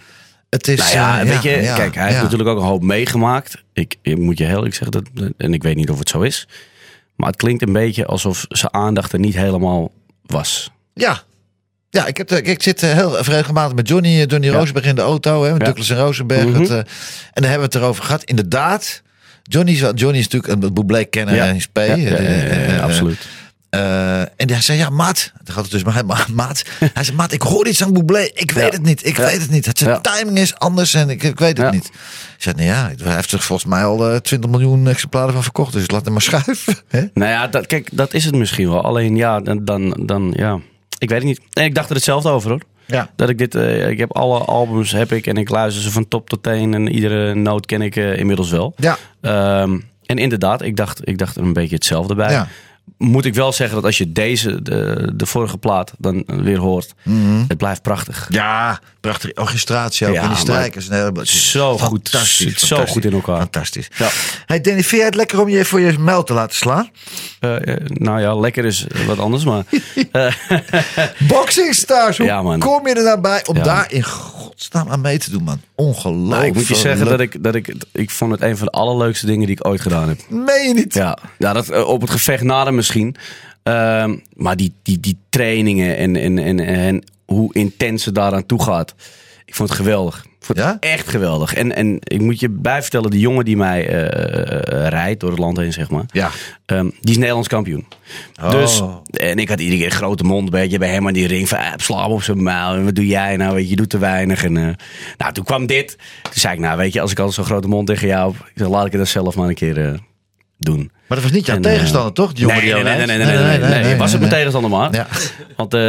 Het is, Nou ja, weet je, ja, kijk, hij heeft natuurlijk ook een hoop meegemaakt. Ik, ik moet je heel eerlijk zeggen, dat, en ik weet niet of het zo is. Maar het klinkt een beetje alsof zijn aandacht er niet helemaal was. Ja. Ja, ik, heb, de- ik zit eh, heel regelmatig met Johnny, eh, Johnny Ja. Rosenberg in de auto. Hè, met Ja. Douglas en Rosenberg. Mhm. het, eh, en daar hebben we het erover gehad. Inderdaad, Johnny is, Johnny is natuurlijk een Ja. is P. Ja, ja, ja, ja, eh, eh, absoluut. Eh, en hij zei, ja, maat. Dan gaat het dus maar, maat. Hij zei, maat, ik hoor iets aan Bublé. Ik weet Ja. het niet. Ik Ja. weet het niet. Het zijn Ja. timing is anders en ik, ik weet het niet. Ik zei, nou ja, hij heeft er volgens mij al eh, 20 miljoen exemplaren van verkocht. Dus laat hem maar schuiven. Nou ja, dat, kijk, dat is het misschien wel. Alleen ja, dan, dan, dan ja, ik weet het niet. En ik dacht er hetzelfde over hoor. Ja. Dat ik dit, eh, ik heb alle albums heb ik en ik luister ze van top tot teen en iedere noot ken ik eh, inmiddels wel. Ja. Ehm, en inderdaad, ik dacht, ik dacht er een beetje hetzelfde bij. Ja. Moet ik wel zeggen dat als je deze, de, de vorige plaat, dan weer hoort, het blijft prachtig. Ja, prachtige orchestratie ook. Ja, die maar strijkers. en zo goed. Fantastisch. Zit zo goed in elkaar. Fantastisch. Ja. Hey Danny, vind jij het lekker om je voor je muil te laten slaan? Eh, eh, nou ja, lekker is wat anders, maar Boxing Stars, hoe Ja, kom je er nou bij om Ja. daar in godsnaam aan mee te doen, man? Ongelooflijk. nou, ik moet je zeggen dat ik, dat ik, ik vond het een van de allerleukste dingen die ik ooit gedaan heb. Meen je niet? Ja, ja dat, eh, op het gevecht na de misschien. Ehm, maar die, die, die trainingen en, en, en, en hoe intens het daaraan toe gaat. Ik vond het geweldig. Ik vond het Ja? echt geweldig. En, en ik moet je bijvertellen, die jongen die mij eh, eh, rijdt door het land heen, zeg maar. Ja. Ehm, die is Nederlands kampioen. Oh. Dus, en ik had iedere keer een grote mond, weet je, bij hem aan die ring van, ah, sla hem op zijn muil. En wat doe jij nou, weet je, je doet te weinig. En, eh, nou, toen kwam dit. Toen zei ik, nou, weet je, als ik al zo'n grote mond tegen jou heb, ik zeg, laat ik het dan zelf maar een keer eh, doen. Maar dat was niet jouw En, eh, tegenstander, toch? Die jongen nee, die nee, nee, nee, nee, nee, nee, nee, Was het mijn tegenstander maar. Ja. Want eh,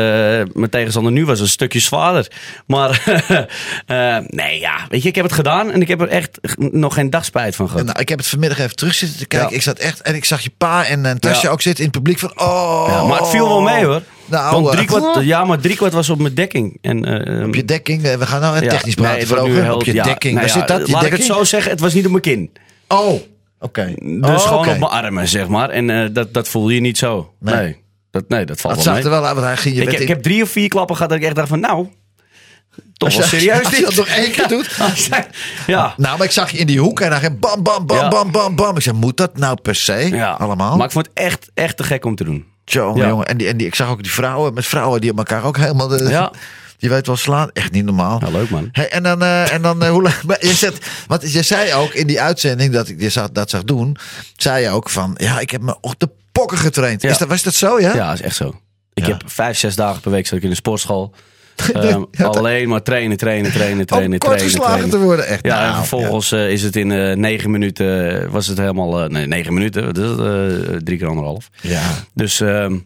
mijn tegenstander nu was een stukje zwaarder. Maar eh, nee, ja, weet je, ik heb het gedaan en ik heb er echt nog geen dag spijt van gehad. Nou, ik heb het vanmiddag even terug zitten te kijken. Ja. Ik zat echt en ik zag je pa en, en Tasja Ja. ook zitten in het publiek van oh. Ja, maar het viel wel mee hoor. Nou, Want drie kwart, ja, maar drie kwart was op mijn dekking. En, Op je dekking, we gaan nou technisch nee, praten het wordt nu heel- Op je dekking, nou waar zit dat? Die Laat ik het zo zeggen, het was niet op mijn kin. Oh, oké. Dus Oh, gewoon op mijn armen, zeg maar. En eh, dat, dat voelde je niet zo. Nee. Nee, dat, nee, dat valt Het wel zag mee. er wel uit, want hij ging je ik, heb, ik in- heb drie of vier klappen gehad dat ik echt dacht van nou, toch wel serieus als je dat nog één keer doet. ja. Nou, maar ik zag je in die hoek en dan ging bam, bam, bam, Ja. bam, bam, bam. Ik zei, moet dat nou per se? ja. Allemaal? Maar ik vond het echt, echt te gek om te doen. Jongen, Ja. jongen. En, die, en die, ik zag ook die vrouwen met vrouwen die op elkaar ook helemaal... De, Ja. Die weet wel slaan. Echt niet normaal. Ja, leuk man. Hey, en dan, eh, en dan eh, hoe lang? maar Je zet, want je zei ook in die uitzending dat ik je zag, dat zag doen, zei je ook van, ja, ik heb me op de pokken getraind. Ja. Is dat, was dat zo, ja? Ja, dat is echt zo. Ik Ja. heb vijf, zes dagen per week zat ik in de sportschool. Ehm, Ja, alleen maar trainen, trainen, trainen, trainen, Om kort trainen, geslagen trainen. te worden, echt. Ja, Nou, en vervolgens eh, is het in negen minuten, was het helemaal, nee, negen minuten, is Eh, drie keer anderhalf. Ja. Dus ehm,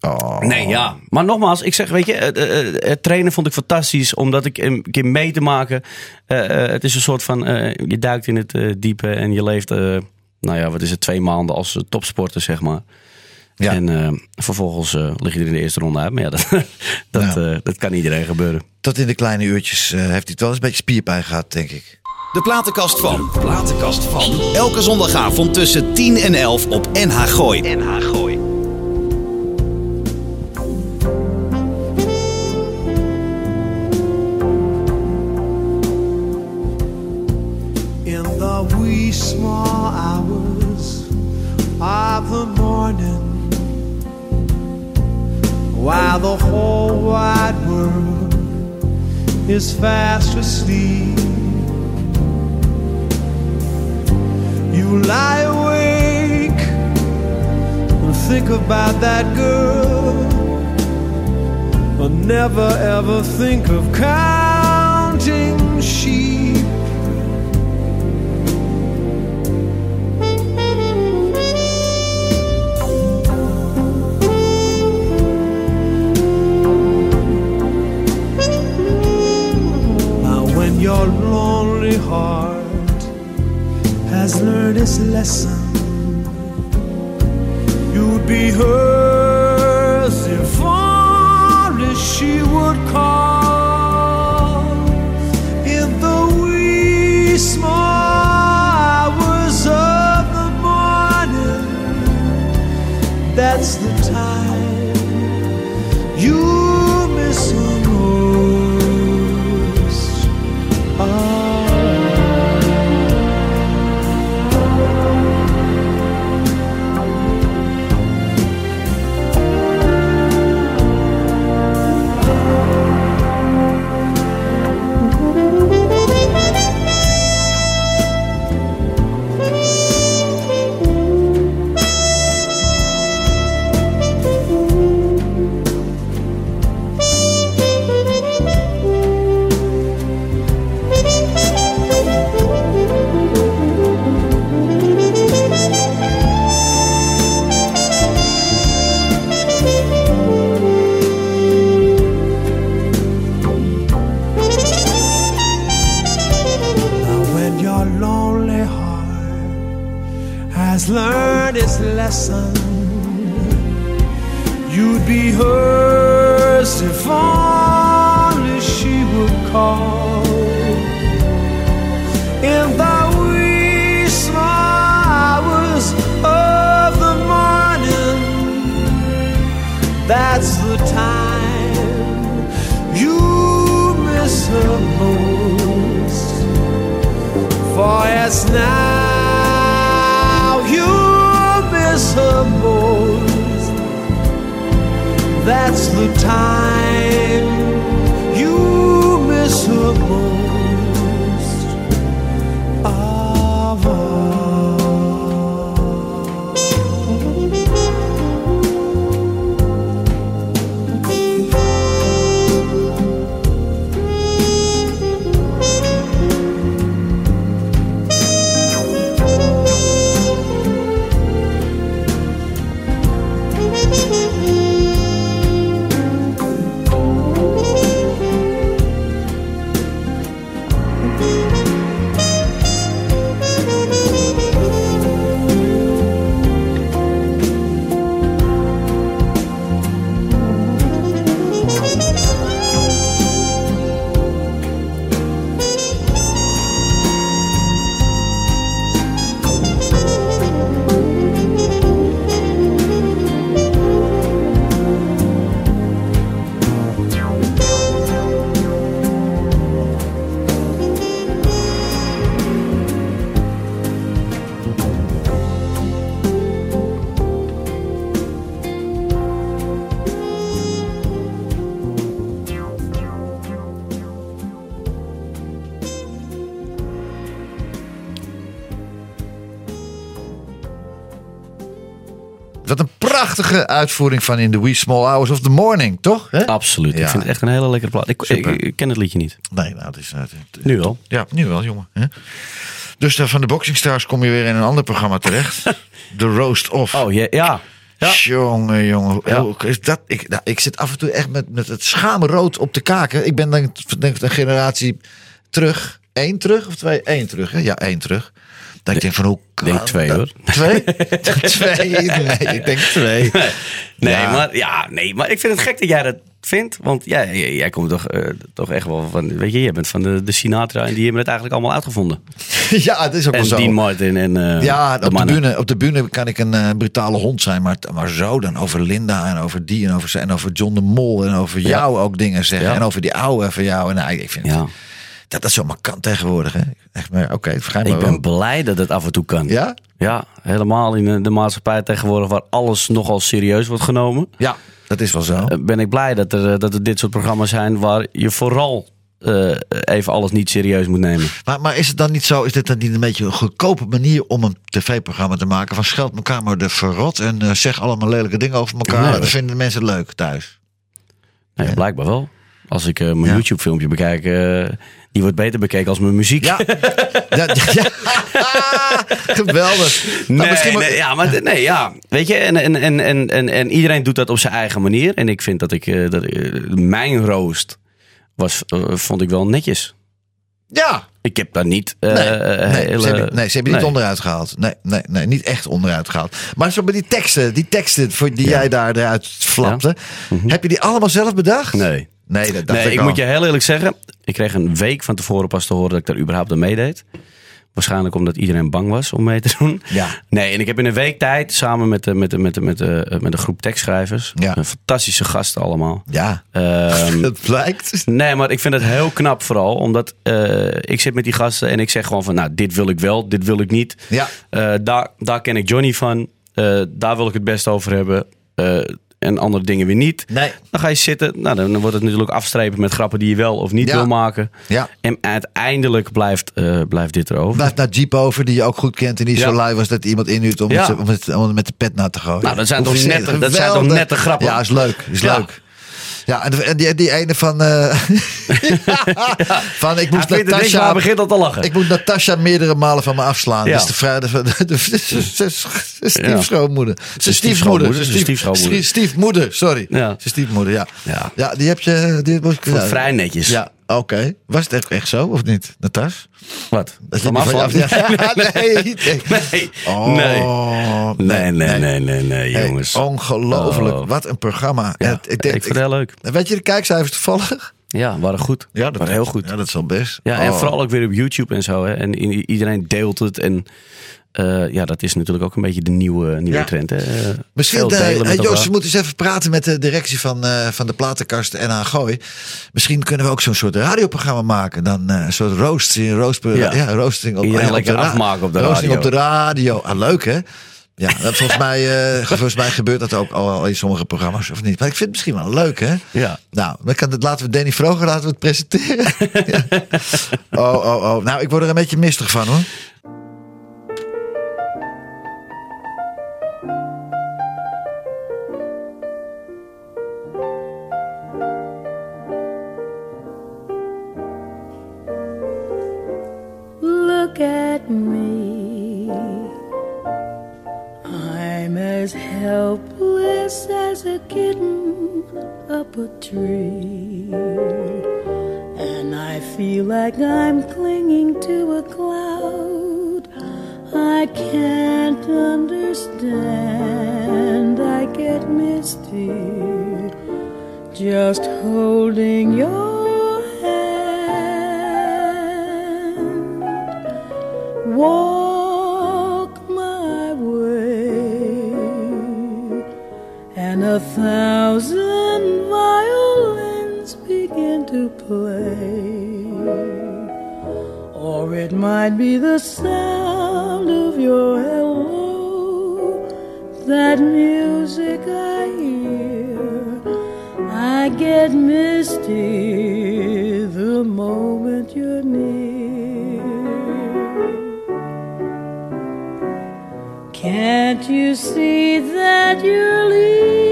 Oh. nee, ja. Maar nogmaals, ik zeg, weet je, het, eh, eh, het trainen vond ik fantastisch, omdat ik een keer mee te maken. eh, eh, het is een soort van, eh, je duikt in het diepe en je leeft, eh, nou ja, wat is het, twee maanden als topsporter, zeg maar. Ja. En eh, vervolgens eh, lig je er in de eerste ronde uit. Maar ja, dat, dat, Ja. eh, dat kan iedereen gebeuren. Tot in de kleine uurtjes eh, heeft hij het wel eens een beetje spierpijn gehad, denk ik. De platenkast van. Platenkast van. Elke zondagavond tussen 10 en 11 op NH Gooi. NH Gooi. Small hours of the morning while the whole wide world is fast asleep. You lie awake and think about that girl but never ever think of counting sheep your lonely heart has learned its lesson, you'd be hers if prachtige uitvoering van In the Wee Small Hours of the Morning, toch? Absoluut. Ja. Ik vind het echt een hele lekkere plaat. Ik, ik, ken het liedje niet. Nee, nou, het is... eh, het- Nu wel. Ja, nu wel, jongen. Dus eh, van de Boxing Stars kom je weer in een ander programma terecht. The Roast Off. Oh, ja. ja. ja. Jongen, jongen. Ja. Is dat? Ik, nou, ik zit af en toe echt met, met het schaamrood op de kaken. Ik ben denk, denk ik een generatie terug. Eén terug of twee? Eén terug, hè? Ja, één terug. Dat ik denk van hoe... Ik denk twee, hoor. Twee? twee? Nee, ik denk twee. Nee, Ja. maar, ja, nee, maar ik vind het gek dat jij dat vindt. Want ja, jij, jij komt toch, eh, toch echt wel van... Weet je, jij bent van de, de Sinatra en die hebben het eigenlijk allemaal uitgevonden. Ja, het is ook wel En zo. Dean Martin en eh, Ja, de op de, bühne, op de bühne kan ik een eh, brutale hond zijn. Maar, maar zo dan over Linda en over die en over, en over John de Mol. En over Ja. jou ook dingen zeggen. Ja. En over die oude van jou. En nou, ik vind Ja. het, dat dat zo markant tegenwoordig. Hè? Echt, maar oké, het vergeet Ik ben wel. blij dat het af en toe kan. Ja? Ja, helemaal in de, maatschappij tegenwoordig waar alles nogal serieus wordt genomen. Ja, dat is wel zo. eh, Ben ik blij dat er, eh, dat er dit soort programma's zijn waar je vooral eh, even alles niet serieus moet nemen. Maar, maar is het dan niet zo, is dit dan niet een beetje een goedkope manier om een tv-programma te maken? Van scheld elkaar maar de verrot en zeg allemaal lelijke dingen over elkaar. Nee, vinden mensen leuk thuis. Nee, blijkbaar wel. Als ik eh, mijn Ja. YouTube filmpje bekijk, eh, die wordt beter bekeken als mijn muziek. Ja, ja, ja. geweldig. Nou, Nee, misschien maar- nee, ja, maar nee, ja. Weet je, en, en, en, en, en, en iedereen doet dat op zijn eigen manier. En ik vind dat ik, eh, dat, mijn roost was, vond ik wel netjes. ja, Ik heb daar niet Nee, nee, hele- ze hebben, nee, ze hebben niet onderuit gehaald. Nee, nee, nee, niet echt onderuit gehaald. Maar zo bij die teksten, die teksten voor die Ja. jij daar eruit flapte. Heb je die allemaal zelf bedacht? Nee. Nee, dat dacht Nee, ik, ik al. moet je heel eerlijk zeggen. Ik kreeg een week van tevoren pas te horen dat ik daar überhaupt aan meedeed. Waarschijnlijk omdat iedereen bang was om mee te doen. Ja. Nee, en ik heb in een week tijd samen met, de, met, de, met, de, met, de, met een groep tekstschrijvers. Ja. een Fantastische gasten allemaal. Ja, Ehm, dat blijkt. nee, maar ik vind het heel knap vooral. Omdat eh, ik zit met die gasten en ik zeg gewoon van... Nou, dit wil ik wel, dit wil ik niet. Ja. Eh, daar, daar ken ik Johnny van. Eh, daar wil ik het best over hebben. En andere dingen weer niet. Nee. Dan ga je zitten. Nou, dan wordt het natuurlijk afstrepen met grappen die je wel of niet Ja. wil maken. Ja. En uiteindelijk blijft, eh, blijft dit erover. Blijft naar Jeep over, die je ook goed kent. En die Ja. zo lui was dat iemand inhuurt om, om, om met de pet na te gooien. Nou, dat zijn toch nette- dat zijn toch nette grappen? Ja, is leuk. Is leuk. Ja, en, die, die ene van... eh, van ik moest Natasha... begint al te lachen. Ik moet Natasha meerdere malen van me afslaan. Ja. Is de van de, de, de, de stiefschoonmoeder. Zijn stiefmoeder. stiefmoeder, sorry. Ja. Zijn stiefmoeder, ja. Ja. Ja, die heb je... Die, moest ik- Vond ja. vrij netjes. Ja, oké. Was het echt, echt zo, of niet, Natas? Wat? Dat Van Ja, nee, nee. Nee. Oh, nee. nee, Nee, nee, nee, nee, nee, Hey, jongens. ongelooflijk. Oh. Wat een programma. Ja, En ik, vond het heel leuk. weet je de kijkcijfers toevallig? Ja, waren goed. dat waren heel goed. Ja, dat is wel best. Ja, en Oh. vooral ook weer op YouTube en zo. Hè. En iedereen deelt het. En eh, ja, dat is natuurlijk ook een beetje de nieuwe, nieuwe Ja. trend. Hè. Eh, Misschien, Joost, elkaar. we moeten eens even praten met de directie van, van de platenkast en aan Gooi. Misschien kunnen we ook zo'n soort radioprogramma maken. Dan een soort roasting, roast, ja. Ja. roasting op, op de afmaken op de roasting radio. op de radio. Ah, leuk hè? Ja, dat, volgens, mij, volgens mij gebeurt dat ook al in sommige programma's, of niet? Maar ik vind het misschien wel leuk, hè? Ja. Nou, dan kan het, laten we Danny Vroger laten we het presenteren. Ja. Oh, oh, oh. Nou, ik word er een beetje mistig van, hoor. At me. I'm as helpless as a kitten up a tree. And I feel like I'm clinging to a cloud. I can't understand. I get misty just holding your Walk my way, and a thousand violins begin to play. Or it might be the sound of your hello, that music I hear. I get misty the moment you're near. Can't you see that you're leading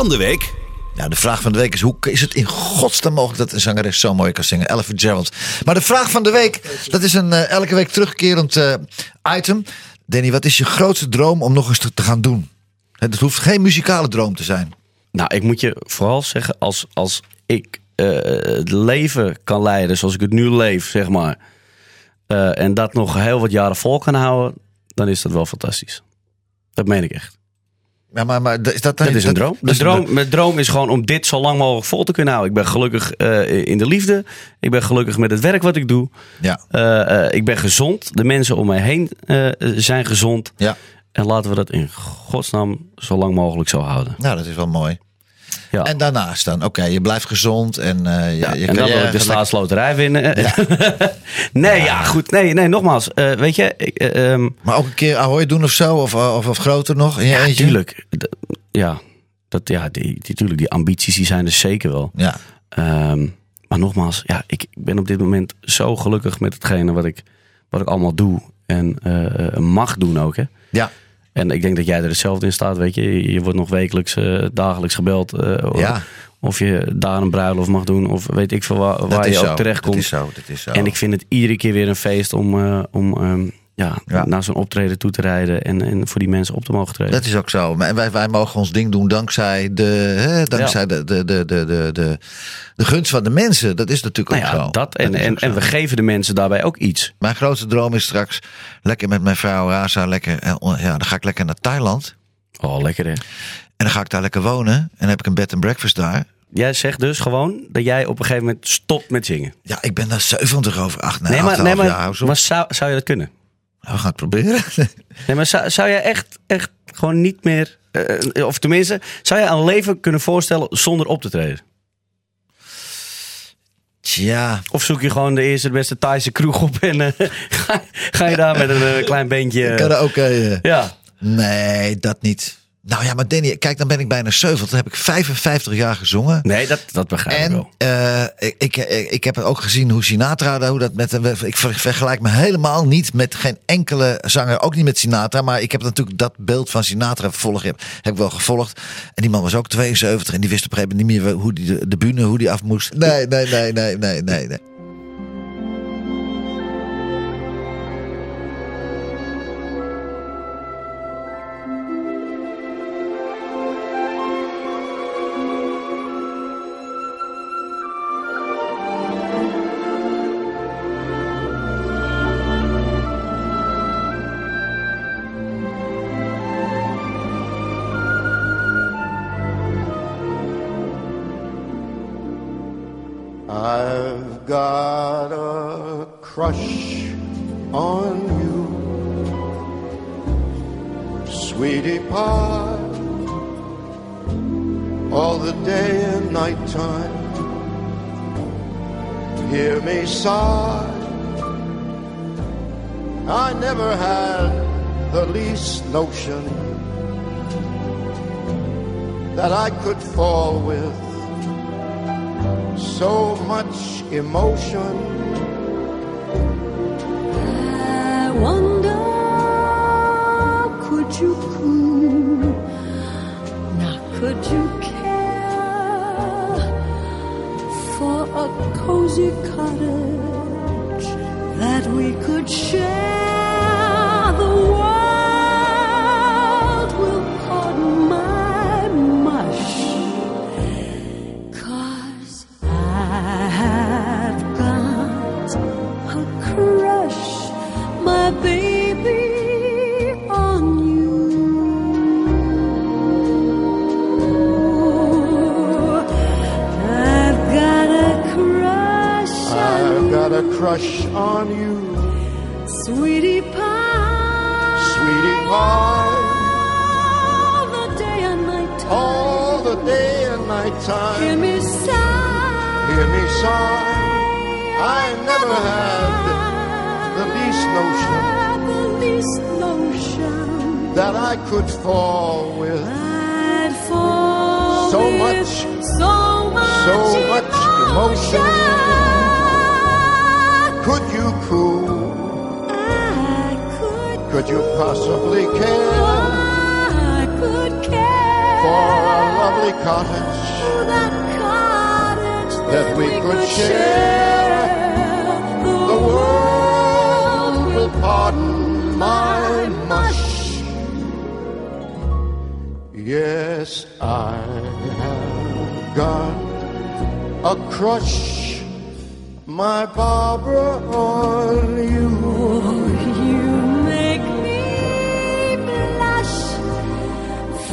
van de week. Ja, de vraag van de week is: hoe is het in godsnaam mogelijk dat een zangeres zo mooi kan zingen? Ella Gerald. Maar de vraag van de week, dat is een eh, elke week terugkerend eh, item. Danny, wat is je grootste droom om nog eens te, te gaan doen? Het hoeft geen muzikale droom te zijn. Nou, ik moet je vooral zeggen, als, als ik eh, het leven kan leiden zoals ik het nu leef, zeg maar. eh, en dat nog heel wat jaren vol kan houden, dan is dat wel fantastisch. Dat meen ik echt. Ja, maar, maar is dat, Dat is een droom. De droom mijn droom is gewoon om dit zo lang mogelijk vol te kunnen houden. Ik ben gelukkig eh, in de liefde. Ik ben gelukkig met het werk wat ik doe. Ja, Eh, eh, ik ben gezond. De mensen om mij heen zijn gezond. ja. En laten we dat in godsnaam zo lang mogelijk zo houden. Nou, dat is wel mooi. Ja. En daarnaast dan, oké, je blijft gezond en eh, je, Ja, je en dan wil ik de staatsloterij winnen. nee, ja. goed. Nee, nee nogmaals. eh, weet je, ik, eh, ehm, Maar ook een keer Ahoy doen of zo, of, of, of groter nog ja, eentje? tuurlijk. D- Ja, dat, ja die, die, tuurlijk, die ambities die zijn er zeker wel. Ja, Ehm, maar nogmaals, ja, ik, ik ben op dit moment zo gelukkig met hetgene wat ik, wat ik allemaal doe. En mag doen ook. Hè. ja, En ik denk dat jij er hetzelfde in staat. Weet je, je, wordt nog wekelijks, eh, dagelijks gebeld. eh, Ja. Of je daar een bruiloft mag doen. Of weet ik veel waar, dat je ook terecht Dat komt. is zo, dat is zo. En ik vind het iedere keer weer een feest om, eh, om ehm, ja, Ja. naar zo'n optreden toe te rijden. En, en voor die mensen op te mogen treden. Dat is ook zo. Maar wij, wij mogen ons ding doen dankzij de, hè, dankzij Ja. de, de, de, de, de, de, de gunst van de mensen. Dat is natuurlijk nou ook ja, zo. dat. En, en, en we geven de mensen daarbij ook iets. Mijn grootste droom is straks lekker met mijn vrouw Raza. Lekker, eh, ja, dan ga ik lekker naar Thailand. Oh, lekker hè. En dan ga ik daar lekker wonen. En dan heb ik een bed and breakfast daar. Jij zegt dus gewoon dat jij op een gegeven moment stopt met zingen. Ja, ik ben daar 70 over 8. nee, maar, nee, maar, jaar. Maar zou, zou je dat kunnen? We gaan het proberen. Nee, maar zou, zou jij echt, echt gewoon niet meer... eh, of tenminste, zou je een leven kunnen voorstellen zonder op te treden? Tja, Of zoek je gewoon de eerste de beste Thaise kroeg op en eh, ga, ga je daar met een eh, klein beentje... eh, ja, nee, dat niet. Nou ja, maar Danny, kijk, dan ben ik bijna 70. Dan heb ik 55 jaar gezongen. nee, dat, dat begrijp ik En wel. eh, ik, ik, ik heb ook gezien hoe Sinatra, hoe dat met, ik ver- vergelijk me helemaal niet met geen enkele zanger, ook niet met Sinatra, maar ik heb natuurlijk dat beeld van Sinatra volg, heb, heb ik wel gevolgd. En die man was ook 72 en die wist op een gegeven moment niet meer hoe die de, de bühne, hoe die af moest. Nee, nee, nee, nee, nee, nee. nee. Emotion. I could fall with fall So with much, so much, so much emotion. Could you cool? I could, Could you possibly care I could care for a lovely cottage that cottage that we could share? The world will pardon my mush. Yes, I have got a crush, my Barbara, on you. You make me blush,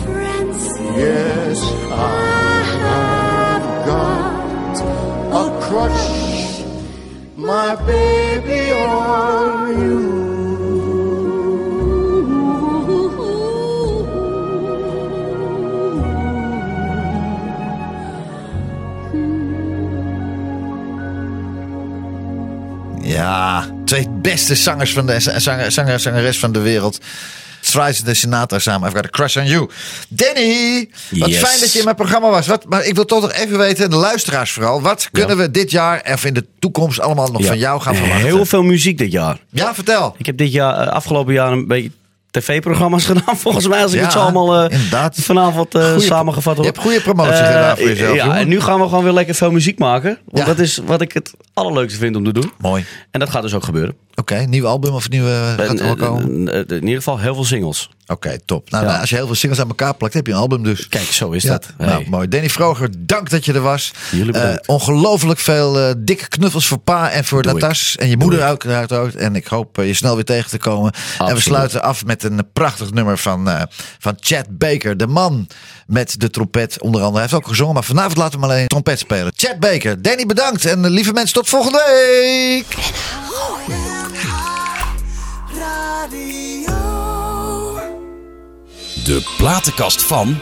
Francie. Yes, I have got a crush, my baby, on beste zangers van de zanger, zanger, zangeres van de wereld. Streisand en Sinatra samen. I've got a crush on you. Danny, wat Yes. fijn dat je in mijn programma was. Wat, maar ik wil toch nog even weten, en de luisteraars vooral. Wat kunnen we dit jaar of in de toekomst allemaal nog Ja. van jou gaan verwachten? Heel veel muziek dit jaar. Ja, vertel. Ik heb dit jaar, eh, afgelopen jaar een beetje tv-programma's gedaan, volgens mij. Als ik Ja, het zo allemaal eh, vanavond eh, Goeie- samengevat je hoor. hebt goede promotie gedaan voor jezelf, Ja, jongen. en nu gaan we gewoon weer lekker veel muziek maken. Want Ja. dat is wat ik het allerleukste vind om te doen. Mooi. En dat gaat dus ook gebeuren. Oké, nieuw album of nieuwe gaat er wel komen? eh, eh, in ieder geval heel veel singles. Oké, top. Nou, Ja. nou, als je heel veel singles aan elkaar plakt, heb je een album dus. Kijk, zo is Ja, dat. Nou, mooi. Danny Vroger, dank dat je er was. Jullie bedankt. Eh, ongelooflijk veel eh, dikke knuffels voor pa en voor Doe Natas. En je moeder ook, uiteraard. En ik hoop eh, je snel weer tegen te komen. En we sluiten af met een prachtig nummer van, eh, van Chad Baker. De man met de trompet onder andere. Hij heeft ook gezongen, maar vanavond laten we hem alleen trompet spelen. Chad Baker, Danny bedankt. En eh, lieve mensen, tot volgende week. De platenkast van.